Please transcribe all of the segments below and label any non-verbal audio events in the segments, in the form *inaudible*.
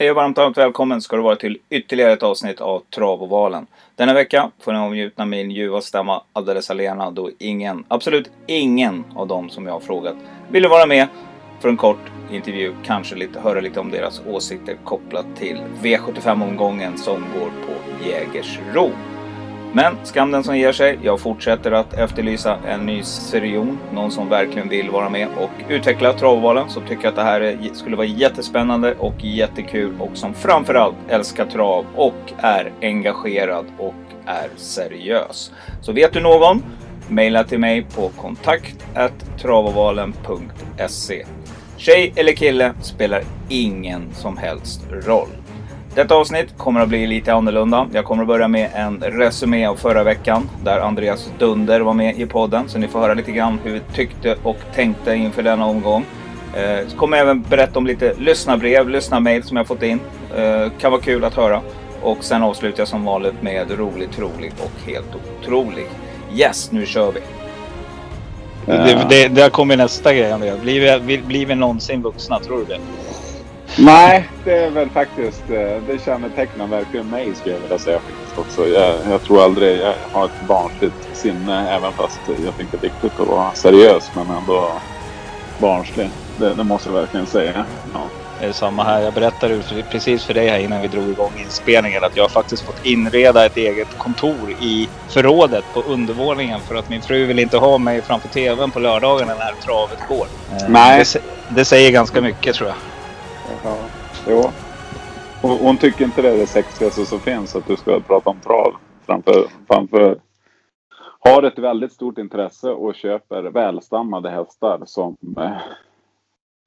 Hej och varmt, varmt välkommen ska du vara till ytterligare ett avsnitt av Travovalen. Denna vecka får ni omgjutna min ljuva stämma alldeles alena då ingen, absolut ingen av dem som jag har frågat ville vara med för en kort intervju, kanske lite, höra lite om deras åsikter kopplat till V75-omgången som går på Jägersro. Men skam den som ger sig. Jag fortsätter att efterlysa en ny serion. Någon som verkligen vill vara med och utveckla travvalen. Som tycker att det här skulle vara jättespännande och jättekul. Och som framförallt älskar trav och är engagerad och är seriös. Så vet du någon? Maila till mig på kontakt travavalen.se. Tjej eller kille spelar ingen som helst roll. Detta avsnitt kommer att bli lite annorlunda. Jag kommer att börja med en resumé av förra veckan där Andreas Dunder var med i podden. Så ni får höra lite grann hur vi tyckte och tänkte inför denna omgång. Eh, så kommer jag även berätta om lite lyssnarbrev, lyssnarmail som jag fått in. Eh, kan vara kul att höra. Och sen avslutar jag som vanligt med rolig, trolig och helt otrolig. Yes, nu kör vi! Det, det, där kommer nästa grej Andreas. Blir vi, blir vi någonsin vuxna? Tror du det? Nej, *laughs* det är väl faktiskt, eh, det kännetecknar verkligen mig skulle jag vilja säga faktiskt också. Jag, jag, tror aldrig jag har ett barnsligt sinne även fast jag tycker det är viktigt att vara seriös men ändå barnslig. Det, det måste jag verkligen säga. Ja. Det är samma här. Jag berättade precis för dig här innan vi drog igång inspelningen att jag har faktiskt fått inreda ett eget kontor i förrådet på undervåningen för att min fru vill inte ha mig framför tvn på lördagarna när travet går. Eh, Nej. Det, det säger ganska mycket tror jag. Ja, jo. Hon, hon tycker inte det är det sexigaste som finns att du ska prata om trav framför, framför har ett väldigt stort intresse och köper välstammade hästar som, eh,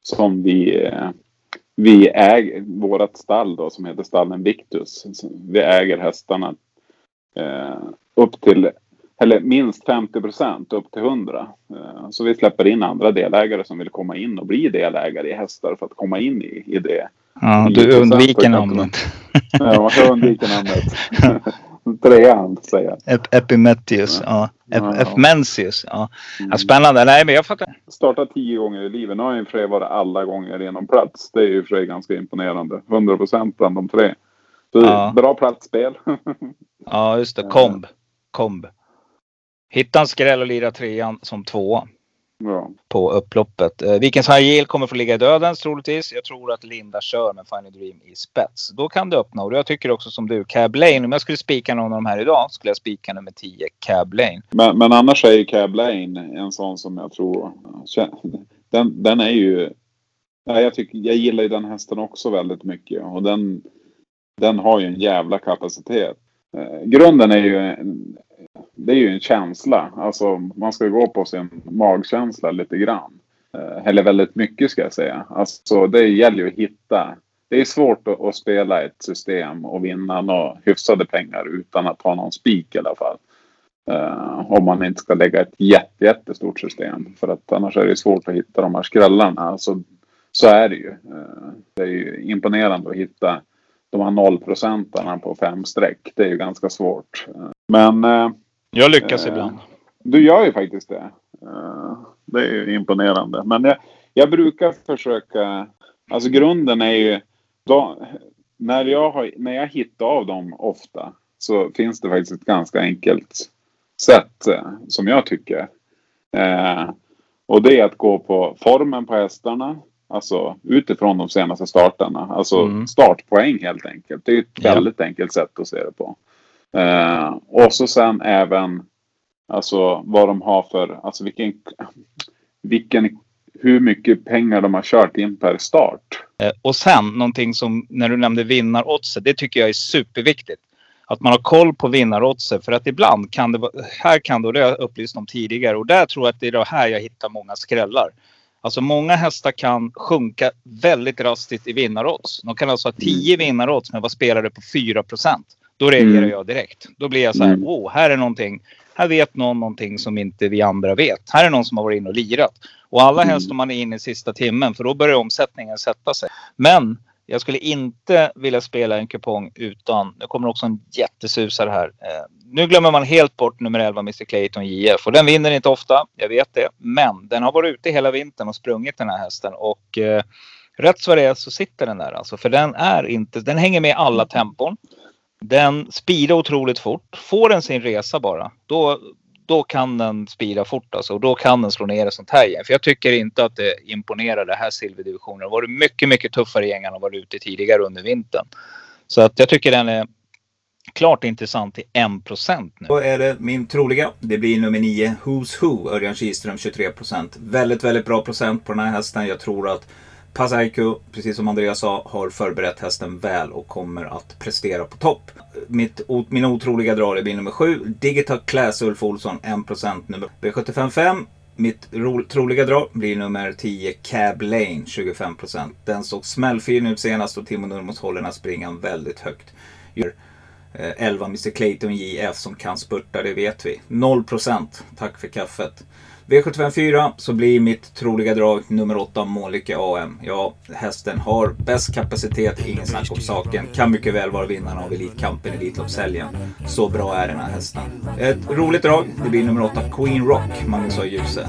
som vi, eh, vi äger. Vårat stall då som heter stallen Victus. Vi äger hästarna eh, upp till eller minst 50 procent upp till 100. Eh, så vi släpper in andra delägare som vill komma in och bli delägare i hästar för att komma in i, i det. Ja, du undviker namnet. Ja, jag undviker namnet. *laughs* Trean säger jag. Ep Epimetheus, ja. ja. Epimentius, ja. ja. Spännande. Nej, men jag fattar. Startat tio gånger i livet. Nu har ju för varit alla gånger genom plats. Det är ju för sig ganska imponerande. 100 procent bland de tre. Så ja. Bra platsspel. *laughs* ja, just det. Komb. Komb. Hitta en skräll och lira trean som tvåa. Ja. På upploppet. Eh, Vikens High kommer få ligga i dödens troligtvis. Jag tror att Linda kör med Final Dream i spets. Då kan det öppna. Och jag tycker också som du, Cab Lane. Om jag skulle spika någon av de här idag skulle jag spika nummer 10, Cab Lane. Men, men annars är ju Cab Lane en sån som jag tror... Den, den är ju... Ja, jag, tycker, jag gillar ju den hästen också väldigt mycket. Och den, den har ju en jävla kapacitet. Eh, grunden är ju en, det är ju en känsla. Alltså man ska gå på sin magkänsla lite grann. Eh, eller väldigt mycket ska jag säga. Alltså det gäller ju att hitta. Det är svårt att, att spela ett system och vinna några hyfsade pengar utan att ha någon spik i alla fall. Uh, om man inte ska lägga ett jätte, jättestort system. För att annars är det svårt att hitta de här skrällarna. Alltså, så är det ju. Uh, det är ju imponerande att hitta de här nollprocentarna på fem streck. Det är ju ganska svårt. Uh, men jag lyckas eh, ibland. Du gör ju faktiskt det. Eh, det är ju imponerande. Men jag, jag brukar försöka. Alltså grunden är ju. Då, när, jag har, när jag hittar av dem ofta. Så finns det faktiskt ett ganska enkelt sätt. Eh, som jag tycker. Eh, och det är att gå på formen på hästarna. Alltså utifrån de senaste starterna. Alltså mm. startpoäng helt enkelt. Det är ett ja. väldigt enkelt sätt att se det på. Eh, och så sen även alltså vad de har för, alltså vilken, vilken, hur mycket pengar de har kört in per start. Eh, och sen någonting som när du nämnde vinnaroddset, det tycker jag är superviktigt. Att man har koll på vinnaroddset för att ibland kan det vara, här kan det, det har jag upplyst om tidigare och där tror jag att det är det här jag hittar många skrällar. Alltså många hästar kan sjunka väldigt drastiskt i vinnarodds. De kan alltså ha 10 vinnarodds men vara spelade på 4 procent. Då reagerar mm. jag direkt. Då blir jag så här, mm. oh, här är någonting. Här vet någon någonting som inte vi andra vet. Här är någon som har varit inne och lirat. Och alla helst mm. om man är inne i sista timmen för då börjar omsättningen sätta sig. Men jag skulle inte vilja spela en kupong utan, det kommer också en jättesusare här. Eh, nu glömmer man helt bort nummer 11 Mr Clayton JF och den vinner inte ofta, jag vet det. Men den har varit ute hela vintern och sprungit den här hästen och eh, rätt vad det är så sitter den där alltså. För den är inte, den hänger med alla tempon. Den speedar otroligt fort. Får den sin resa bara, då, då kan den speeda fort alltså. Och då kan den slå ner ett sånt här igen. För jag tycker inte att det imponerar det här silverdivisionen. Det har varit mycket, mycket tuffare gäng än varit ute tidigare under vintern. Så att jag tycker den är klart intressant till 1% nu. Då är det min troliga. Det blir nummer 9, Who's Who, Örjan Kihlström 23%. Väldigt, väldigt bra procent på den här hästen. Jag tror att Pasaiku, precis som Andreas sa, har förberett hästen väl och kommer att prestera på topp. Mitt, min otroliga drag blir nummer 7, Digital Class Ulf Olsson 1% nummer B755. Mitt troliga drag blir nummer 10, Cab Lane 25%. Den såg smällfin ut senast och Timo Nurmos håller den springan väldigt högt. 11 eh, Mr Clayton JF som kan spurta, det vet vi. 0% Tack för kaffet. V754 så blir mitt troliga drag nummer 8 Målike AM. Ja, hästen har bäst kapacitet, ingen snack om saken. Kan mycket väl vara vinnaren av Elitkampen, Elitloppshelgen. Så bra är den här hästen. Ett roligt drag, det blir nummer 8 Queen Rock, Magnus A. Djuse.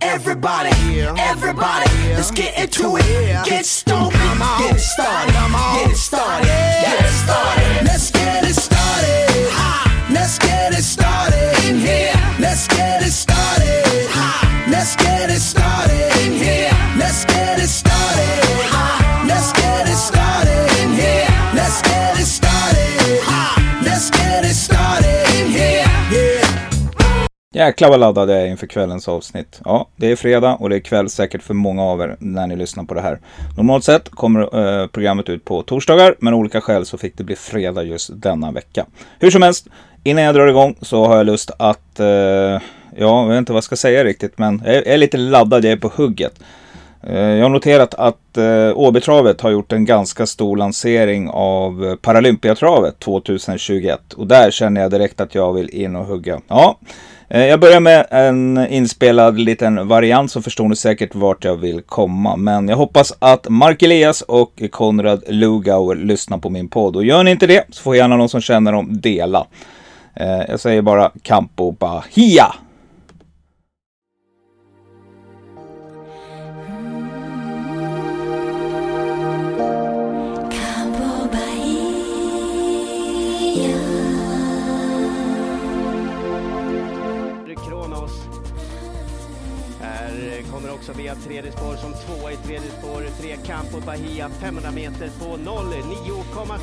Everybody, everybody, let's get into it. Get stoked, get it started, get it started, Jäklar vad laddad jag är inför kvällens avsnitt. Ja, det är fredag och det är kväll säkert för många av er när ni lyssnar på det här. Normalt sett kommer eh, programmet ut på torsdagar, men av olika skäl så fick det bli fredag just denna vecka. Hur som helst, innan jag drar igång så har jag lust att, eh, ja, jag vet inte vad jag ska säga riktigt, men jag är lite laddad, jag är på hugget. Eh, jag har noterat att eh, Åbytravet har gjort en ganska stor lansering av Paralympiatravet 2021 och där känner jag direkt att jag vill in och hugga. Ja, Eh, jag börjar med en inspelad liten variant så förstår ni säkert vart jag vill komma. Men jag hoppas att Mark Elias och Konrad Lugauer lyssnar på min podd. Och gör ni inte det så får gärna någon som känner dem dela. Eh, jag säger bara Campo Bahia! Tredje spår som tvåa i tredje spår. Tre Campo Bahia 500 meter på 09,7.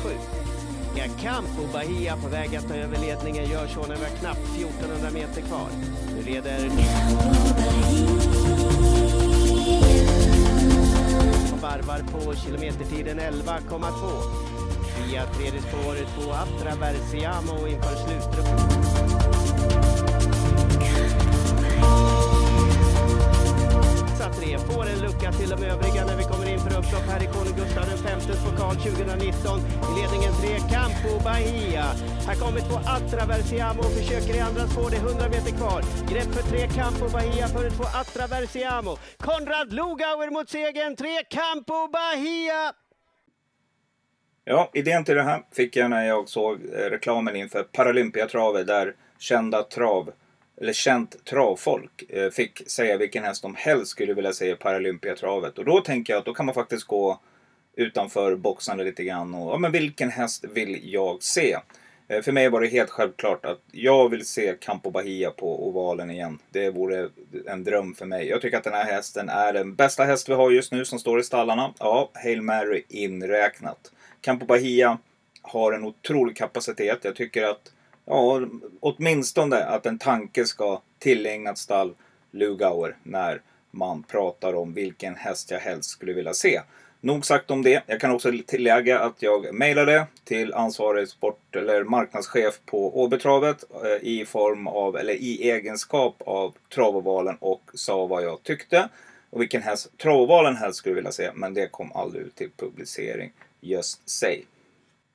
Campo Bahia på väg att ta över ledningen gör så när vi har knappt 1400 meter kvar. Nu leder varvar på kilometertiden 11,2. Via tredje spår två Atraversiamo inför slutrundan. Får lucka till de övriga när vi kommer in för upplopp här i Konung Gustav Vs pokal 2019. I ledningen 3 Campo Bahia. Här kommer två Atraversiamo och försöker i andra spår. Det är 100 meter kvar. Grepp för 3 Campo Bahia före två Atraversiamo. Konrad Lugauer mot segern. 3 Campo Bahia. Ja, idén till det här fick jag när jag såg eh, reklamen inför Paralympiatravet där kända trav eller känt travfolk eh, fick säga vilken häst de helst skulle vilja se i Paralympiatravet. Och då tänker jag att då kan man faktiskt gå utanför boxarna lite grann och ja, men vilken häst vill jag se? Eh, för mig var det helt självklart att jag vill se Campo Bahia på ovalen igen. Det vore en dröm för mig. Jag tycker att den här hästen är den bästa häst vi har just nu som står i stallarna. Ja, Hail Mary inräknat. Campo Bahia har en otrolig kapacitet. Jag tycker att ja, åtminstone att en tanke ska tillägnat stall Lugauer när man pratar om vilken häst jag helst skulle vilja se. Nog sagt om det. Jag kan också tillägga att jag mejlade till ansvarig sport eller marknadschef på Åbytravet eh, i form av, eller i egenskap av Travovalen och sa vad jag tyckte och vilken häst Travovalen helst skulle vilja se. Men det kom aldrig ut till publicering. Just sig.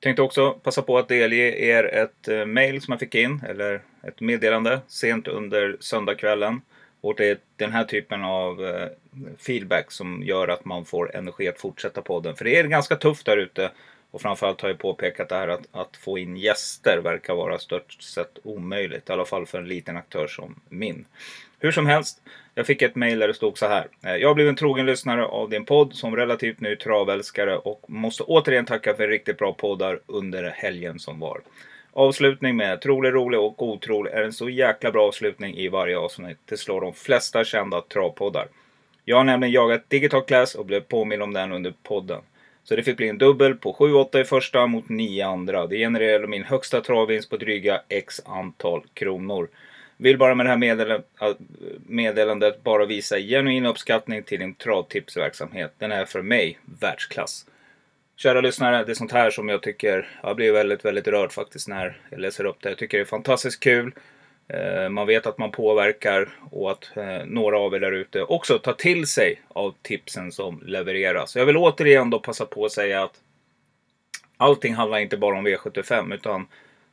Tänkte också passa på att delge er ett eh, mail som jag fick in, eller ett meddelande sent under söndagskvällen. Och det är den här typen av eh, feedback som gör att man får energi att fortsätta podden. För det är ganska tufft där ute Och framförallt har jag påpekat det här att, att få in gäster verkar vara stört sett omöjligt. I alla fall för en liten aktör som min. Hur som helst, jag fick ett mail där det stod så här. Eh, jag har blivit en trogen lyssnare av din podd som relativt ny travälskare och måste återigen tacka för riktigt bra poddar under helgen som var. Avslutning med trolig, rolig och otrolig är en så jäkla bra avslutning i varje avsnitt. Det slår de flesta kända travpoddar. Jag har nämligen jagat Digital Class och blev påmind om den under podden. Så det fick bli en dubbel på 7-8 i första mot 9 andra. Det genererade min högsta travvinst på dryga X antal kronor. Vill bara med det här meddelandet bara visa genuin uppskattning till din travtipsverksamhet. Den är för mig världsklass. Kära lyssnare, det är sånt här som jag tycker, jag blir väldigt, väldigt rörd faktiskt när jag läser upp det. Jag tycker det är fantastiskt kul. Eh, man vet att man påverkar och att eh, några av er där ute också tar till sig av tipsen som levereras. Jag vill återigen då passa på att säga att allting handlar inte bara om V75 utan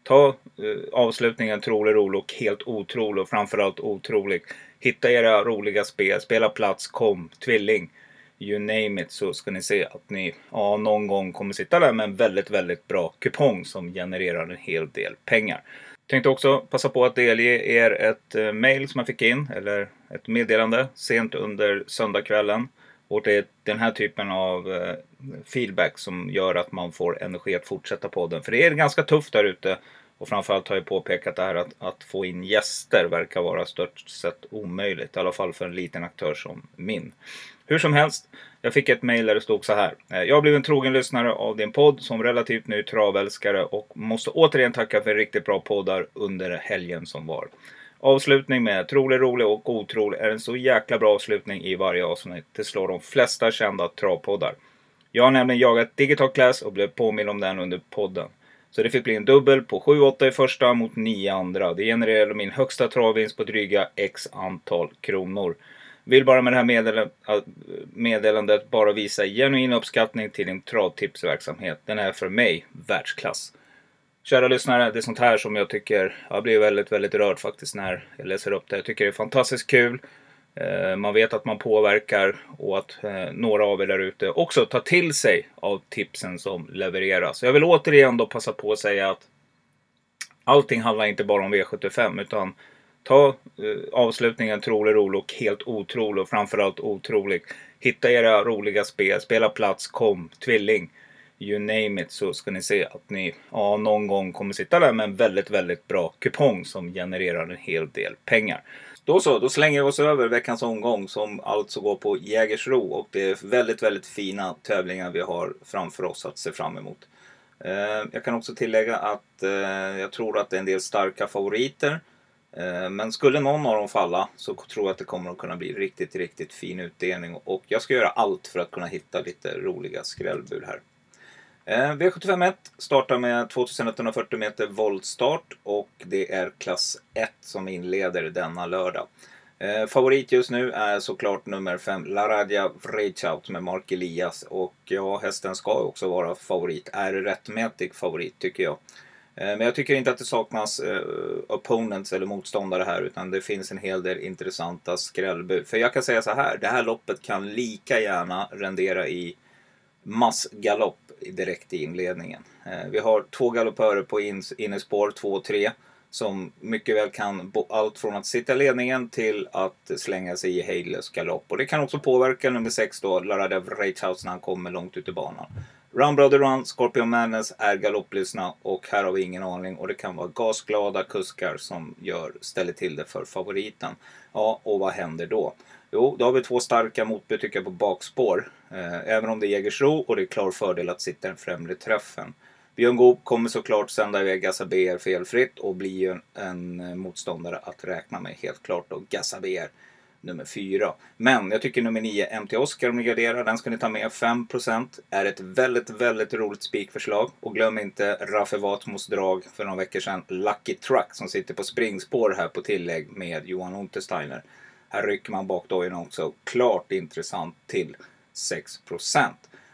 ta eh, avslutningen trolig, rolig och helt otrolig och framförallt otrolig. Hitta era roliga spel, spela plats, kom, tvilling. You name it så ska ni se att ni ja, någon gång kommer sitta där med en väldigt, väldigt bra kupong som genererar en hel del pengar. Tänkte också passa på att delge er ett eh, mail som jag fick in, eller ett meddelande sent under söndagskvällen. Och det är den här typen av eh, feedback som gör att man får energi att fortsätta podden. För det är ganska tufft där ute. Och framförallt har jag påpekat det här att, att få in gäster verkar vara stört sett omöjligt. I alla fall för en liten aktör som min. Hur som helst, jag fick ett mejl där det stod så här. Eh, jag har blivit en trogen lyssnare av din podd som relativt ny travälskare och måste återigen tacka för riktigt bra poddar under helgen som var. Avslutning med trolig, rolig och otrolig är en så jäkla bra avslutning i varje avsnitt. Det slår de flesta kända travpoddar. Jag har nämligen jagat Digital Class och blev påmind om den under podden. Så det fick bli en dubbel på 7-8 i första mot 9 andra. Det genererade min högsta travvinst på dryga X antal kronor. Vill bara med det här äh, meddelandet bara visa genuin uppskattning till din travtipsverksamhet. Den är för mig världsklass. Kära lyssnare, det är sånt här som jag tycker, jag blir väldigt, väldigt rörd faktiskt när jag läser upp det. Jag tycker det är fantastiskt kul. Eh, man vet att man påverkar och att eh, några av er där ute också tar till sig av tipsen som levereras. Jag vill återigen då passa på att säga att allting handlar inte bara om V75 utan ta eh, avslutningen trolig, rolig och helt otrolig och framförallt otrolig. Hitta era roliga spel, spela plats, kom, tvilling. You name it så ska ni se att ni ja, någon gång kommer sitta där med en väldigt, väldigt bra kupong som genererar en hel del pengar. Då så, då slänger vi oss över veckans omgång som alltså går på Jägersro och det är väldigt, väldigt fina tävlingar vi har framför oss att se fram emot. Eh, jag kan också tillägga att eh, jag tror att det är en del starka favoriter. Eh, men skulle någon av dem falla så tror jag att det kommer att kunna bli riktigt, riktigt fin utdelning. Och jag ska göra allt för att kunna hitta lite roliga skrällbud här. Eh, V751 startar med 2140 meter voltstart och det är klass 1 som inleder denna lördag. Eh, favorit just nu är såklart nummer 5, Laradja Vrechout med Mark Elias. Och ja, hästen ska också vara favorit. Är rättmätig favorit tycker jag. Eh, men jag tycker inte att det saknas eh, opponents eller motståndare här utan det finns en hel del intressanta skrällbud. För jag kan säga så här, det här loppet kan lika gärna rendera i massgalopp direkt i inledningen. Eh, vi har två galoppörer på innespår 2 och 3 som mycket väl kan allt från att sitta i ledningen till att slänga sig i hejdlös galopp. Och det kan också påverka nummer 6 då, Laradev Reichhaus när han kommer långt ut i banan. Run Brother Run, Scorpion Madness är galopplystna och här har vi ingen aning och det kan vara gasglada kuskar som gör, ställer till det för favoriten. Ja, och vad händer då? Jo, då har vi två starka motbud tycker jag på bakspår. Eh, även om det är Jägersro och det är klar fördel att sitta i den främre träffen. Björn Goop kommer såklart sända iväg Gassa BR felfritt och blir ju en, en motståndare att räkna med helt klart. Och Gassa BR nummer 4. Men jag tycker nummer 9, MT Oscar om ni garderar, den ska ni ta med. 5% är ett väldigt, väldigt roligt spikförslag. Och glöm inte Raffe Watmos drag för några veckor sedan. Lucky Truck som sitter på springspår här på tillägg med Johan Untersteiner. Här rycker man bakdojorna också. Klart intressant till 6%.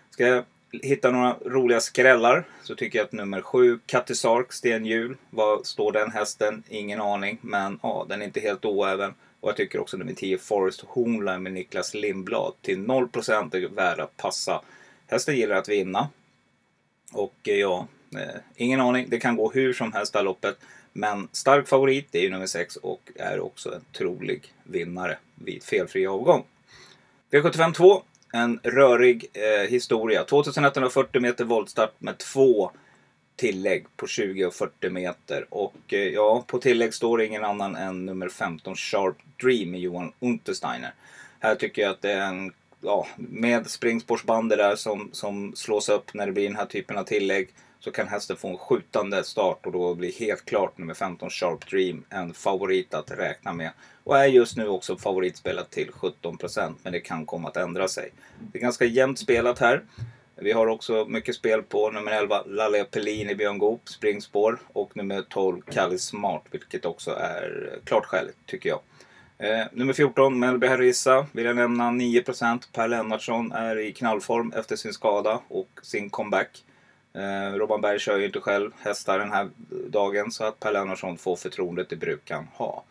Ska jag hitta några roliga skrällar så tycker jag att nummer 7, Kattisark, Stenhjul. Vad står den hästen? Ingen aning. Men ja, den är inte helt oäven. Och jag tycker också nummer 10 Forest Hornline med Niklas Lindblad till 0% är värd att passa. Hästen gillar att vinna. Och eh, ja, eh, ingen aning. Det kan gå hur som helst det här loppet. Men stark favorit det är ju nummer 6 och är också en trolig vinnare vid felfri avgång. V75 2. En rörig eh, historia. 2140 meter voltstart med två tillägg på 20 och 40 meter. Och eh, ja, på tillägg står ingen annan än nummer 15 Sharp Dream med Johan Untersteiner. Här tycker jag att det är en, ja, med springspårsbandet där som, som slås upp när det blir den här typen av tillägg så kan hästen få en skjutande start och då blir helt klart nummer 15 Sharp Dream en favorit att räkna med. Och är just nu också favoritspelat till 17% men det kan komma att ändra sig. Det är ganska jämnt spelat här. Vi har också mycket spel på nummer 11 Lalle Pellini Björn Goop springspår och nummer 12 Kalle Smart vilket också är klart skäligt tycker jag. Eh, nummer 14 Melby Harissa vill jag nämna 9% Per Lennartsson är i knallform efter sin skada och sin comeback. Eh, Robban Berg kör ju inte själv hästar den här dagen så att Per Lennartsson får förtroendet det brukar han ha.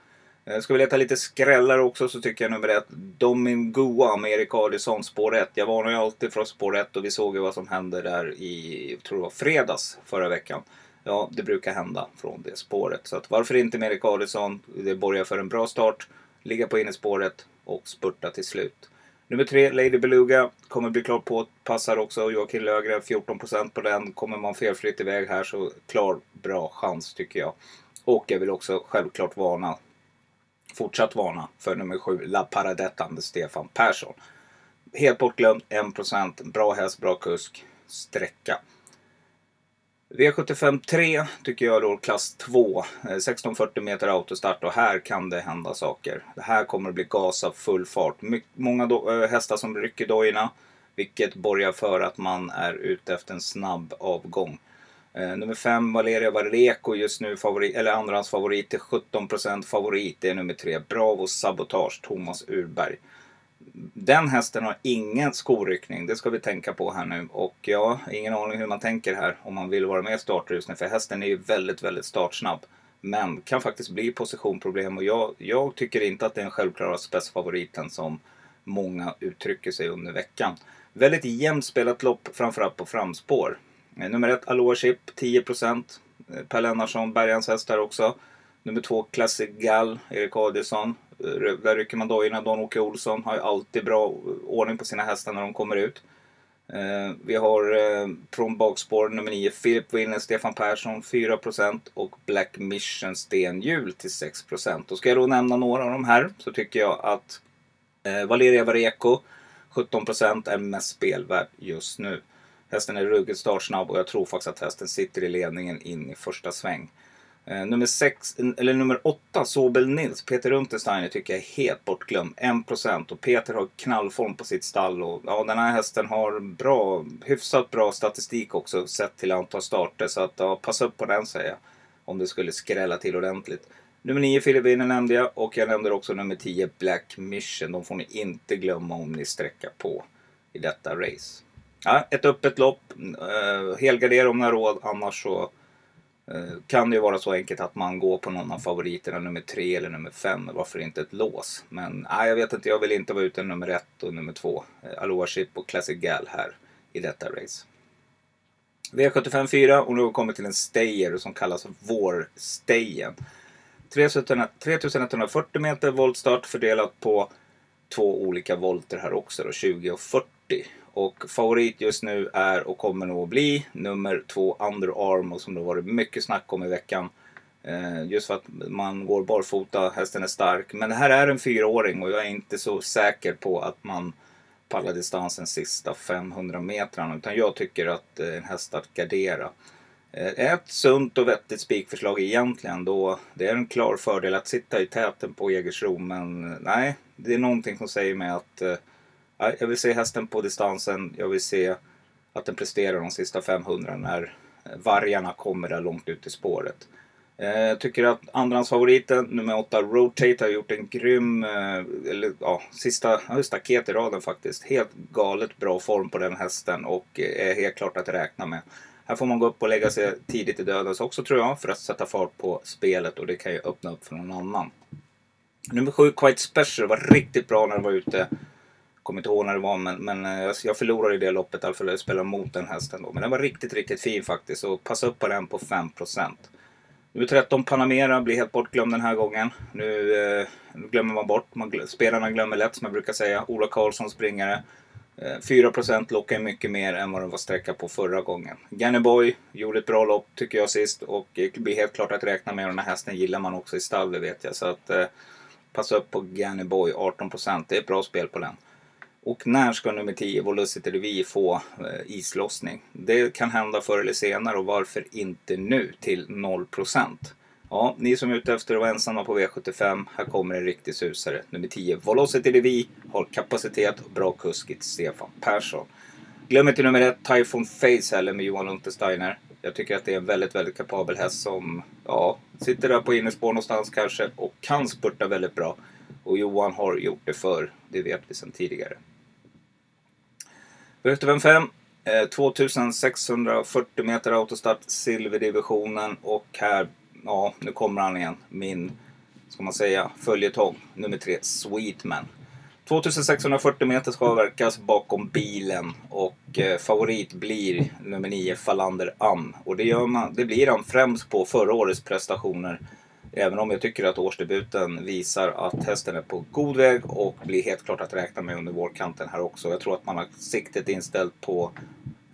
Eh, ska vi leta lite skrällar också så tycker jag nummer ett Domingoa med Erik Adielsson spår 1. Jag varnar ju alltid för spår 1 och vi såg ju vad som hände där i, jag tror det var fredags förra veckan. Ja, det brukar hända från det spåret. Så att varför inte med Erik Adielsson? Det borgar för en bra start. Ligga på innespåret och spurta till slut. Nummer tre, Lady Beluga, kommer bli klart påpassad också. Joakim Lögren, 14% på den. Kommer man felfritt iväg här så klar, bra chans tycker jag. Och jag vill också självklart varna, fortsatt varna för nummer sju, La Paradetta med Stefan Persson. Helt bortglömd, 1%. Bra häst, bra kusk. Sträcka. V75 3 tycker jag då klass 2. 1640 eh, meter autostart och här kan det hända saker. Det här kommer att bli gas av full fart. My många eh, hästar som rycker dojorna. Vilket borgar för att man är ute efter en snabb avgång. Eh, nummer 5 Valeria Vareko just nu favorit, eller andrahandsfavorit till 17% favorit. Det är nummer 3 Bravo Sabotage Thomas Urberg den hästen har ingen skoryckning. Det ska vi tänka på här nu. Och ja, ingen aning hur man tänker här om man vill vara med i startrusning. För hästen är ju väldigt, väldigt startsnabb. Men kan faktiskt bli positionproblem. Och jag, jag tycker inte att det är den självklara spetsfavoriten som många uttrycker sig under veckan. Väldigt jämnt spelat lopp, framförallt på framspår. Eh, nummer ett, Aloha Chip, 10%. Eh, per Lennartsson, Bergans häst där också. Nummer två, Classic Gal, Erik Adielsson. Där rycker man dojorna. Don-Åke Olsson har ju alltid bra ordning på sina hästar när de kommer ut. Eh, vi har eh, från bakspår nummer 9 Philip Winner, Stefan Persson 4% och Black Mission Stenhjul till 6%. Och ska jag då nämna några av de här så tycker jag att eh, Valeria Vareko 17% är mest spelvärd just nu. Hästen är ruggigt startsnabb och jag tror faktiskt att hästen sitter i ledningen in i första sväng. Eh, nummer, sex, eller nummer åtta, Sobel Nils, Peter Untersteiner tycker jag är helt bortglömd. 1% och Peter har knallform på sitt stall. Och, ja, den här hästen har bra, hyfsat bra statistik också sett till antal starter. Så att, ja, passa upp på den säger jag. Om det skulle skrälla till ordentligt. Nummer 9 Filipiner nämnde jag och jag nämnde också nummer 10 Black Mission. De får ni inte glömma om ni sträcker på i detta race. Ja, ett öppet lopp. Eh, helgardera om ni har råd annars så Eh, kan det ju vara så enkelt att man går på någon av favoriterna, nummer tre eller nummer fem. Varför inte ett lås? Men nej, jag vet inte, jag vill inte vara ute nummer ett och nummer två. Eh, Aloha Ship och Classic Gal här i detta race. V75 4 och nu har vi kommit till en stayer som kallas vårstayen. 3140 meter voltstart fördelat på två olika volter här också då, 20 och 40. Och favorit just nu är och kommer nog att bli nummer två Under Armour som det varit mycket snack om i veckan. Eh, just för att man går barfota, hästen är stark. Men det här är en fyraåring och jag är inte så säker på att man pallar distansen sista 500 metrarna. Utan jag tycker att eh, en häst att gardera. Eh, ett sunt och vettigt spikförslag egentligen då det är en klar fördel att sitta i täten på Jägersro. Men nej, det är någonting som säger mig att eh, jag vill se hästen på distansen. Jag vill se att den presterar de sista 500 när eh, vargarna kommer där långt ut i spåret. Eh, jag tycker att andrahandsfavoriten, nummer 8, Rotate, har gjort en grym, eh, eller ja, sista ja, staket i raden faktiskt. Helt galet bra form på den hästen och är helt klart att räkna med. Här får man gå upp och lägga sig tidigt i dödens också tror jag för att sätta fart på spelet och det kan ju öppna upp för någon annan. Nummer 7, Quite Special, var riktigt bra när den var ute Kommer inte ihåg när det var men, men eh, jag- jag förlorade i det loppet. Alltså jag spelade mot den hästen då. Men den var riktigt, riktigt fin faktiskt. Så passa upp på den på 5%. Nummer 13 Panamera blir helt bortglömd den här gången. Nu, eh, nu glömmer man bort. Man spelarna glömmer lätt som jag brukar säga. Ola Karlsson springare. Eh, 4% lockar mycket mer än vad den var sträcka på förra gången. Ganny Boy gjorde ett bra lopp tycker jag sist. Och det blir helt klart att räkna med. Den här hästen gillar man också i stall, det vet jag. Så att eh, passa upp på Ganny Boy 18%. Det är ett bra spel på den. Och när ska nummer 10, Volocity Revy, få eh, islossning? Det kan hända förr eller senare och varför inte nu till 0%? Ja, ni som är ute efter att vara ensamma på V75, här kommer en riktig susare. Nummer 10, Volocity Revy, har kapacitet och bra kuskigt Stefan Persson. Glöm inte nummer 1, Typhoon Face heller med Johan Untersteiner. Jag tycker att det är en väldigt, väldigt kapabel häst som, ja, sitter där på innerspår någonstans kanske och kan spurta väldigt bra. Och Johan har gjort det förr, det vet vi sedan tidigare. V75 5. 2640 meter autostart, silverdivisionen och här, ja, nu kommer han igen. Min, ska man säga, följetong. Nummer 3, Sweetman. 2640 meter ska avverkas bakom bilen och eh, favorit blir nummer 9, Falander Am. Och det, gör man, det blir han främst på förra årets prestationer. Även om jag tycker att årsdebuten visar att hästen är på god väg och blir helt klart att räkna med under vårkanten här också. Jag tror att man har siktet inställt på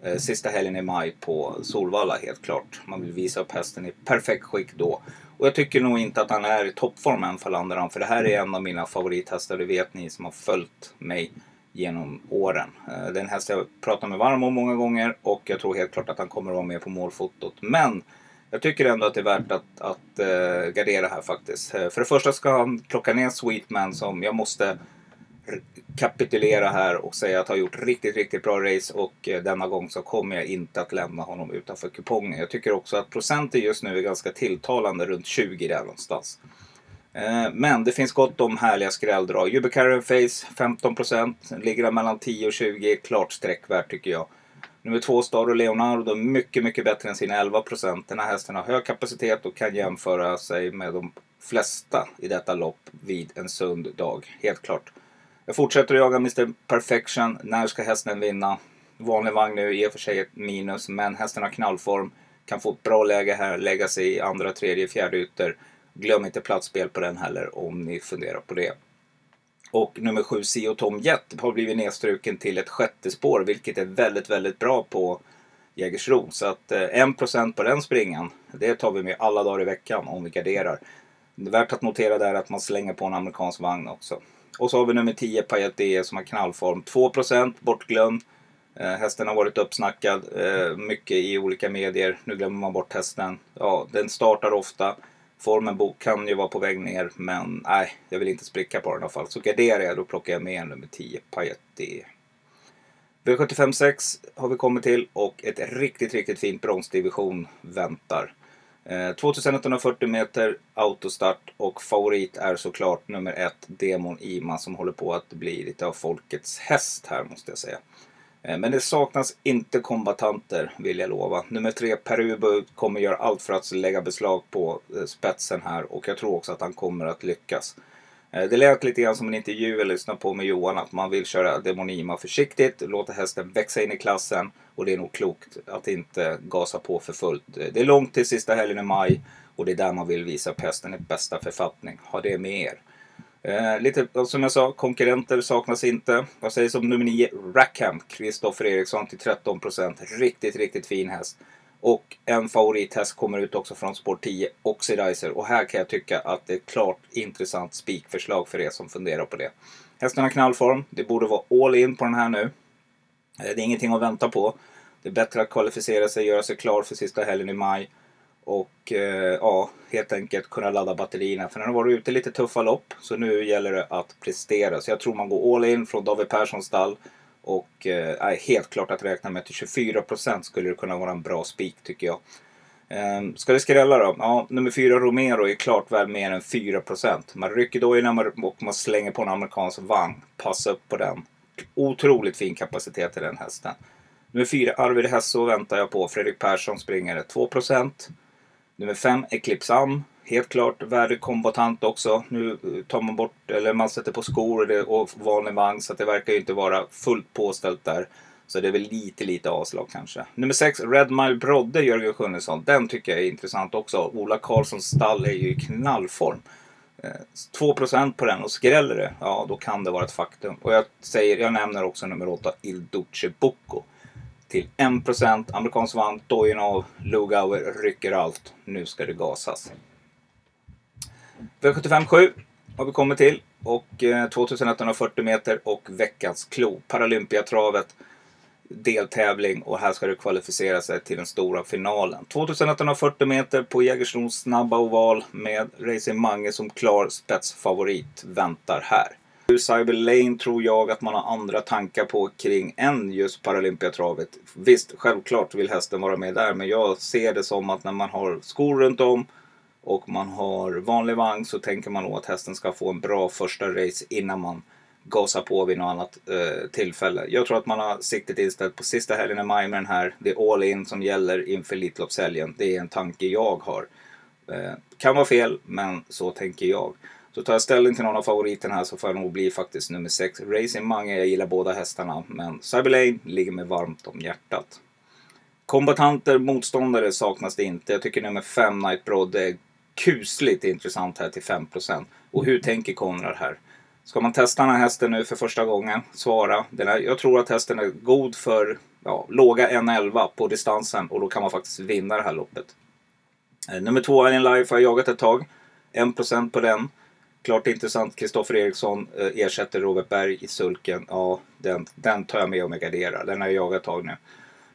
eh, sista helgen i maj på Solvalla helt klart. Man vill visa upp hästen i perfekt skick då. Och jag tycker nog inte att han är i toppform än Falanderan. För det här är en av mina favorithästar. Det vet ni som har följt mig genom åren. Den Det är en häst jag pratar med varm om många gånger och jag tror helt klart att han kommer att vara med på målfotot. Men jag tycker ändå att det är värt att, att eh, gardera här faktiskt. Eh, för det första ska han plocka ner Sweetman som jag måste kapitulera här och säga att har gjort riktigt, riktigt bra race och eh, denna gång så kommer jag inte att lämna honom utanför kupongen. Jag tycker också att procenten just nu är ganska tilltalande, runt 20 där någonstans. Eh, Men det finns gott om härliga skrälldrag. Jubicarian Face 15%. Ligger mellan 10 och 20. Klart sträckvärt tycker jag. Nummer två Star och Leonardo mycket, mycket bättre än sina 11%. Den här hästen har hög kapacitet och kan jämföra sig med de flesta i detta lopp vid en sund dag. Helt klart. Jag fortsätter att jaga Mr Perfection. När ska hästen vinna? Vanlig vagn nu, i och för sig ett minus, men hästen har knallform. Kan få ett bra läge här, lägga sig i andra, tredje, fjärde ytter. Glöm inte platsspel på den heller om ni funderar på det. Och nummer sju, Sio Tom Jet, har blivit nedstruken till ett sjätte spår, vilket är väldigt, väldigt bra på Jägersro. Så att eh, 1% på den springan, det tar vi med alla dagar i veckan om vi garderar. Det är värt att notera där att man slänger på en amerikansk vagn också. Och så har vi nummer 10, Payet DE, som har knallform. 2% bortglömd. Eh, hästen har varit uppsnackad eh, mycket i olika medier. Nu glömmer man bort hästen. Ja, den startar ofta. Formen kan ju vara på väg ner, men nej, jag vill inte spricka på den i alla fall. Så garderar jag, då plockar jag med nummer 10, Pajetti. V75 6 har vi kommit till och ett riktigt, riktigt fint bronsdivision väntar. Eh, 2140 meter autostart och favorit är såklart nummer 1 Demon Ima som håller på att bli lite av folkets häst här måste jag säga. Eh, men det saknas inte kombatanter vill jag lova. Nummer tre Perubo kommer göra allt för att lägga beslag på eh, spetsen här och jag tror också att han kommer att lyckas. Eh, det lät lite grann som en intervju jag lyssnade på med Johan att man vill köra Demonima försiktigt, låta hästen växa in i klassen och det är nog klokt att inte gasa på för fullt. Det är långt till sista helgen i maj och det är där man vill visa upp hästen i bästa författning. Ha det med er. Eh, lite som jag sa, konkurrenter saknas inte. Vad sägs om nummer 9, Rackham, Kristoffer Eriksson till 13%. Riktigt, riktigt fin häst. Och en favorithäst kommer ut också från spår 10, Oxidizer. Och här kan jag tycka att det är ett klart intressant spikförslag för er som funderar på det. Hästen har knallform. Det borde vara all in på den här nu. Eh, det är ingenting att vänta på. Det är bättre att kvalificera sig, göra sig klar för sista helgen i maj. Och eh, ja, helt enkelt kunna ladda batterierna. För den har varit ute i lite tuffa lopp. Så nu gäller det att prestera. Så jag tror man går all in från David Perssons stall. Och eh, helt klart att räkna med till 24% skulle det kunna vara en bra spik tycker jag. Ehm, ska det skrälla då? Ja, nummer 4 Romero är klart väl mer än 4%. Man rycker dojorna och man slänger på en amerikansk vagn. Passa upp på den. Otroligt fin kapacitet i den hästen. Nummer 4 Arvid Hesso väntar jag på. Fredrik Persson springer 2%. Nummer 5 Eclipse Am. Helt klart värdekombatant också. Nu eh, tar man bort, eller man sätter på skor och, det, och vanlig vagn så att det verkar ju inte vara fullt påställt där. Så det är väl lite, lite avslag kanske. Nummer 6, Red Mile Brodde, Jörgen Sjunnesson. Den tycker jag är intressant också. Ola Karlssons stall är ju i knallform. Eh, 2% på den och skräller det, ja då kan det vara ett faktum. Och jag, säger, jag nämner också nummer 8, Il Duce Bucco. Till 1% amerikansk vann, dojen av, Lugauer rycker allt. Nu ska det gasas. V75 7 har vi kommit till. Och eh, 2140 meter och veckans klo. Paralympiatravet deltävling och här ska du kvalificera sig till den stora finalen. 2140 meter på Jägersros snabba oval med Racing Mange som klar spetsfavorit väntar här. Cyber Lane tror jag att man har andra tankar på kring än just Paralympiatravet. Visst, självklart vill hästen vara med där, men jag ser det som att när man har skor runt om och man har vanlig vagn så tänker man nog att hästen ska få en bra första race innan man gasar på vid något annat eh, tillfälle. Jag tror att man har siktet inställt på sista helgen i maj med den här. Det är all in som gäller inför Elitloppshelgen. Det är en tanke jag har. Eh, kan vara fel, men så tänker jag. Så tar jag ställning till någon av favoriterna här så får jag nog bli faktiskt nummer 6. Racing Mange, jag gillar båda hästarna. Men Cyberlane ligger mig varmt om hjärtat. Kombatanter, motståndare saknas det inte. Jag tycker nummer 5 Night Broad är kusligt intressant här till 5%. Och hur tänker Konrad här? Ska man testa den här hästen nu för första gången? Svara. Den här, jag tror att hästen är god för ja, låga 1,11 på distansen och då kan man faktiskt vinna det här loppet. Eh, nummer två, Alien Life, har jag jagat ett tag. 1% på den. Klart intressant. Kristoffer Eriksson eh, ersätter Robert Berg i sulken. Ja, den, den tar jag med om jag garderar. Den har jag jagat ett tag nu.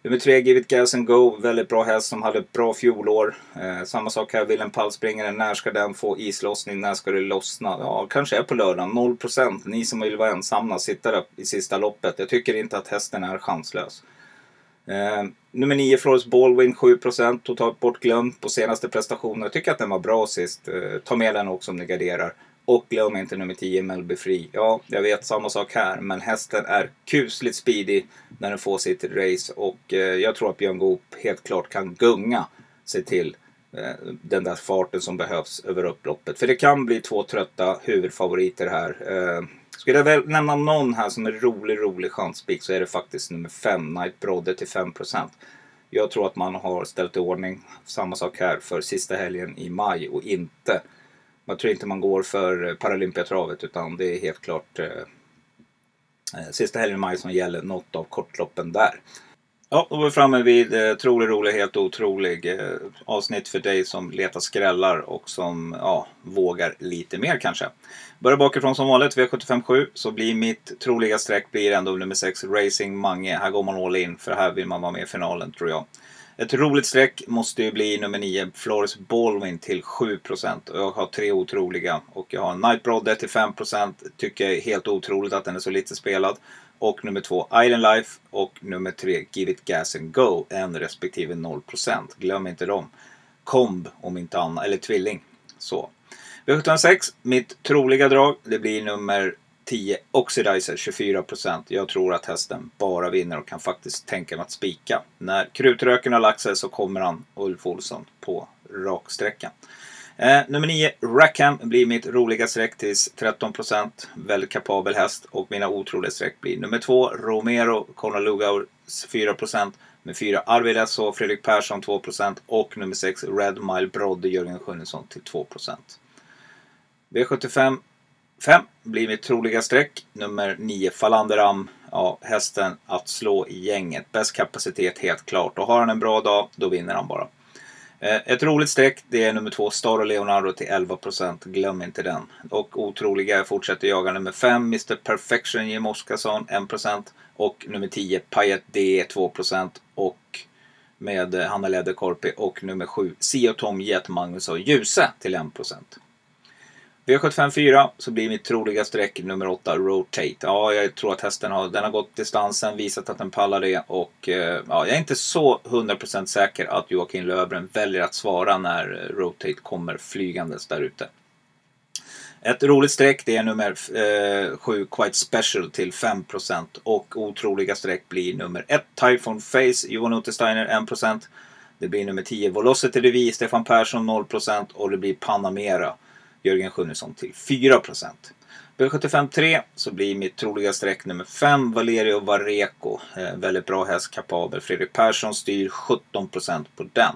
Nummer tre, Give It Gas and Go. Väldigt bra häst som hade ett bra fjolår. Eh, samma sak här, Willem Pallspringaren. När ska den få islossning? När ska det lossna? Ja, kanske är på lördagen. 0 procent. Ni som vill vara ensamma, sitta där i sista loppet. Jag tycker inte att hästen är chanslös. Eh, nummer 9, Flores Baldwin, 7 procent. Totalt bortglömd på senaste prestationen. Jag tycker att den var bra sist. Eh, ta med den också om ni garderar. Och glöm inte nummer 10, Melby Free. Ja, jag vet samma sak här. Men hästen är kusligt speedy när den får sitt race. Och eh, jag tror att Björn Goop helt klart kan gunga sig till eh, den där farten som behövs över upploppet. För det kan bli två trötta huvudfavoriter här. Eh, skulle jag väl nämna någon här som är rolig, rolig chanspik så är det faktiskt nummer 5, Night Brodde till 5%. Jag tror att man har ställt i ordning samma sak här för sista helgen i maj och inte jag tror inte man går för eh, Paralympiatravet utan det är helt klart eh, eh, sista helgen i maj som gäller något av kortloppen där. Ja, då var vi framme vid eh, trolig, rolig, helt otrolig. Eh, avsnitt för dig som letar skrällar och som ja, vågar lite mer kanske. Börjar bakifrån som vanligt, V757, så blir mitt troliga streck blir ändå nummer 6, Racing Mange. Här går man all in, för här vill man vara med i finalen tror jag. Ett roligt streck måste ju bli nummer 9, Flores Baldwin till 7%. Och jag har tre otroliga. Och jag har Night Brother till 5%. Tycker jag är helt otroligt att den är så lite spelad. Och nummer 2, Island Life. Och nummer 3, Give It Gas and Go. En respektive 0%. Glöm inte dem. Komb om inte annat. Eller tvilling. Så. V756, mitt troliga drag. Det blir nummer 10 Oxidizer 24%. Jag tror att hästen bara vinner och kan faktiskt tänka mig att spika. När krutröken har lagt sig så kommer han Ulf Olsson på raksträckan. Eh, nummer 9 Rackham blir mitt roliga streck till 13%. Väldigt kapabel häst. Och mina otroliga streck blir nummer 2 Romero Conor Lugauer 4%. Med 4 Arvid Esso Fredrik Persson 2% och nummer 6 Red Mile Brodde Jörgen Sjunnesson till 2%. V75 5 blir mitt troliga streck. Nummer 9 Falanderam. Ja, hästen att slå i gänget. Bäst kapacitet helt klart. Och har han en bra dag, då vinner han bara. Eh, ett roligt streck, det är nummer 2 Star och Leonardo till 11%. Glöm inte den. Och otroliga, jag fortsätter jaga nummer 5 Mr Perfection Jim Oskarsson 1%. Och nummer 10 Payet D 2%. Och med Hanna Läderkorpi och nummer 7 Sio Tom Jet Magnusson Ljuse till 1%. V754 så blir mitt troliga streck nummer 8 Rotate. Ja, jag tror att hästen har, den har gått distansen, visat att den pallar det och eh, ja, jag är inte så 100% säker att Joakim Löbren väljer att svara när eh, Rotate kommer flygandes där ute. Ett roligt streck det är nummer 7 eh, Quite Special till 5% och otroliga streck blir nummer 1 Typhoon Face Johan Untersteiner 1% Det blir nummer 10 Velocity Revy, Stefan Persson 0% och det blir Panamera, Jörgen Sjunnesson till 4%. V75 3 så blir mitt troliga streck nummer 5 Valerio Vareco. Eh, väldigt bra häst, kapabel. Fredrik Persson styr 17 procent på den.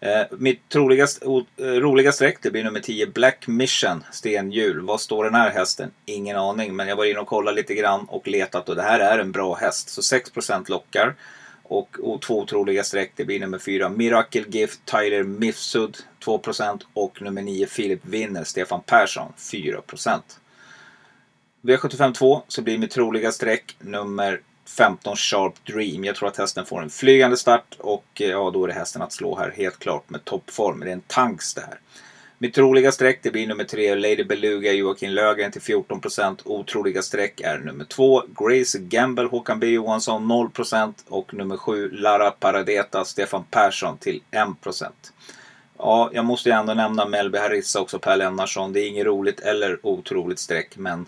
Eh, mitt troliga, o, eh, roliga streck det blir nummer 10 Black Mission Stenhjul. Vad står den här hästen? Ingen aning. Men jag var inne och kollade lite grann och letat och det här är en bra häst. Så 6 procent lockar. Och, två otroliga streck det blir nummer 4 Miracle Gift Tyler Mifsud 2% och nummer 9 Filip Winner Stefan Persson 4%. V75 2 så blir mitt troliga streck nummer 15 Sharp Dream. Jag tror att hästen får en flygande start och eh, ja, då är det hästen att slå här helt klart med toppform. Det är en tanks det här. Mitt troliga streck det blir nummer 3 Lady Beluga Joakim Lögren till 14%. Otroliga streck är nummer 2 Grace Gamble Håkan B Johansson 0% och nummer 7 Lara Paradeta Stefan Persson till 1%. Ja, jag måste ju ändå nämna Melby Harissa också, Per Lennarsson. Det är inget roligt eller otroligt streck men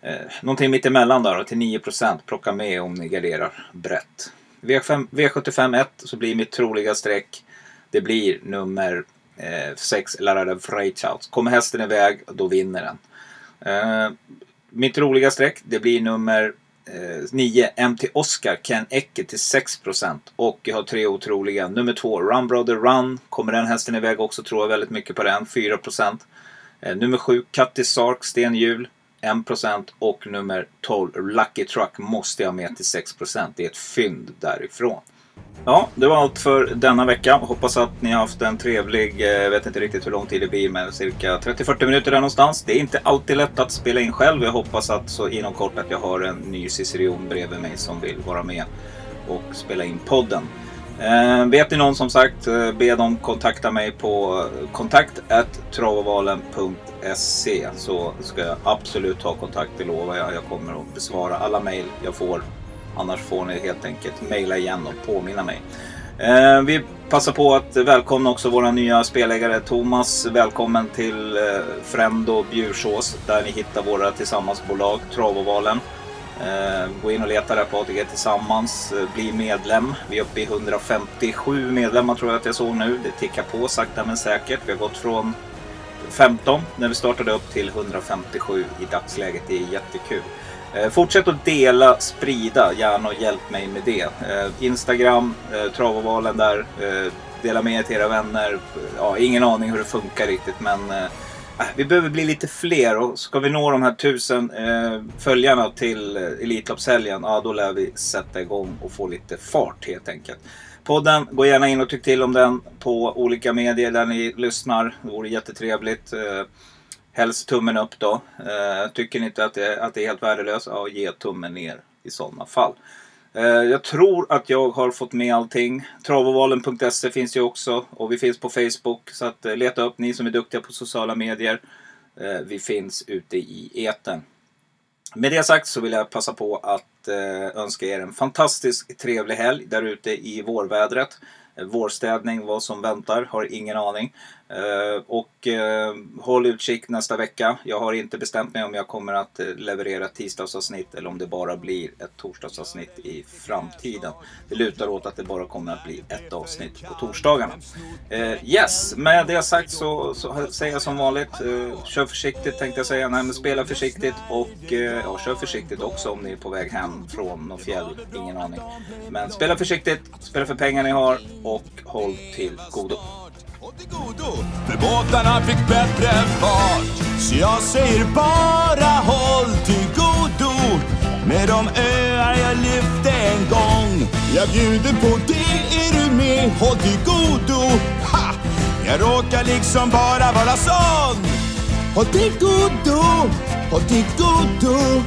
Eh, någonting mittemellan där då, till 9%. Plocka med om ni garderar brett. V5, V75 1 så blir mitt troliga streck. Det blir nummer 6 eh, Larade Freichaut. Kommer hästen iväg, då vinner den. Eh, mitt roliga streck, det blir nummer Eh, 9 MT Oscar Ken Ecke till 6% och jag har tre otroliga. Nummer 2 Run Brother Run. Kommer den hästen iväg också tror jag väldigt mycket på den. 4%. Eh, nummer 7 Cutty Sark Stenhjul. 1% och nummer 12 Lucky Truck måste jag med till 6%. Det är ett fynd därifrån. Ja, det var allt för denna vecka. Hoppas att ni har haft en trevlig, jag vet inte riktigt hur lång tid det blir, men cirka 30-40 minuter där någonstans. Det är inte alltid lätt att spela in själv. Jag hoppas att så inom kort att jag har en ny Ciceron bredvid mig som vill vara med och spela in podden. Eh, vet ni någon som sagt, eh, be dem kontakta mig på kontakt.travovalen.se så ska jag absolut ta kontakt, det lovar jag. Jag kommer att besvara alla mejl jag får. Annars får ni helt enkelt mejla igen och påminna mig. Eh, vi passar på att välkomna också våra nya spelägare Thomas. Välkommen till eh, Frendo Bjursås där ni hittar våra tillsammansbolag Travovalen. Eh, gå in och leta där på ATG Tillsammans. Eh, bli medlem. Vi är uppe i 157 medlemmar tror jag att jag såg nu. Det tickar på sakta men säkert. Vi har gått från 15 när vi startade upp till 157 i dagsläget. Det är jättekul. Eh, fortsätt att dela, sprida, gärna och hjälp mig med det. Eh, Instagram, eh, travovalen där. Dela med er till era vänner. Ja, ingen aning hur det funkar riktigt men äh, vi behöver bli lite fler och ska vi nå de här tusen följarna till Elitloppshelgen, ja då lär vi sätta igång och få lite fart helt enkelt. Podden, gå gärna in och tyck till om den på olika medier där ni lyssnar. Det vore jättetrevligt. Helst tummen upp då. Eh, tycker ni inte att det, att det är helt värdelöst, ja ge tummen ner i sådana fall. Eh, jag tror att jag har fått med allting. Travovalen.se finns ju också och vi finns på Facebook. Så att eh, leta upp ni som är duktiga på sociala medier. Eh, vi finns ute i eten. Med det sagt så vill jag passa på att eh, önska er en fantastisk trevlig helg där ute i vårvädret. Eh, vårstädning, vad som väntar, har ingen aning. Eh, och eh, håll utkik nästa vecka. Jag har inte bestämt mig om jag kommer att eh, leverera tisdagsavsnitt eller om det bara blir ett torsdagsavsnitt i framtiden. Det lutar åt att det bara kommer att bli ett avsnitt på torsdagarna. yes, med det sagt så, så säger jag som vanligt. kör försiktigt tänkte jag säga. Nej, men spela försiktigt och ja, kör försiktigt också om ni är på väg hem från något fjäll. Ingen aning. Men spela försiktigt, spela för pengar ni har och håll till godo till godo. För båtarna fick bättre fart. Så jag säger bara håll till godo. Med de öar jag lyfte en gång. Jag bjuder på det, är du med? Håll till godo. Ha! Jag råkar liksom bara vara sån. Håll till godo, håll till godo.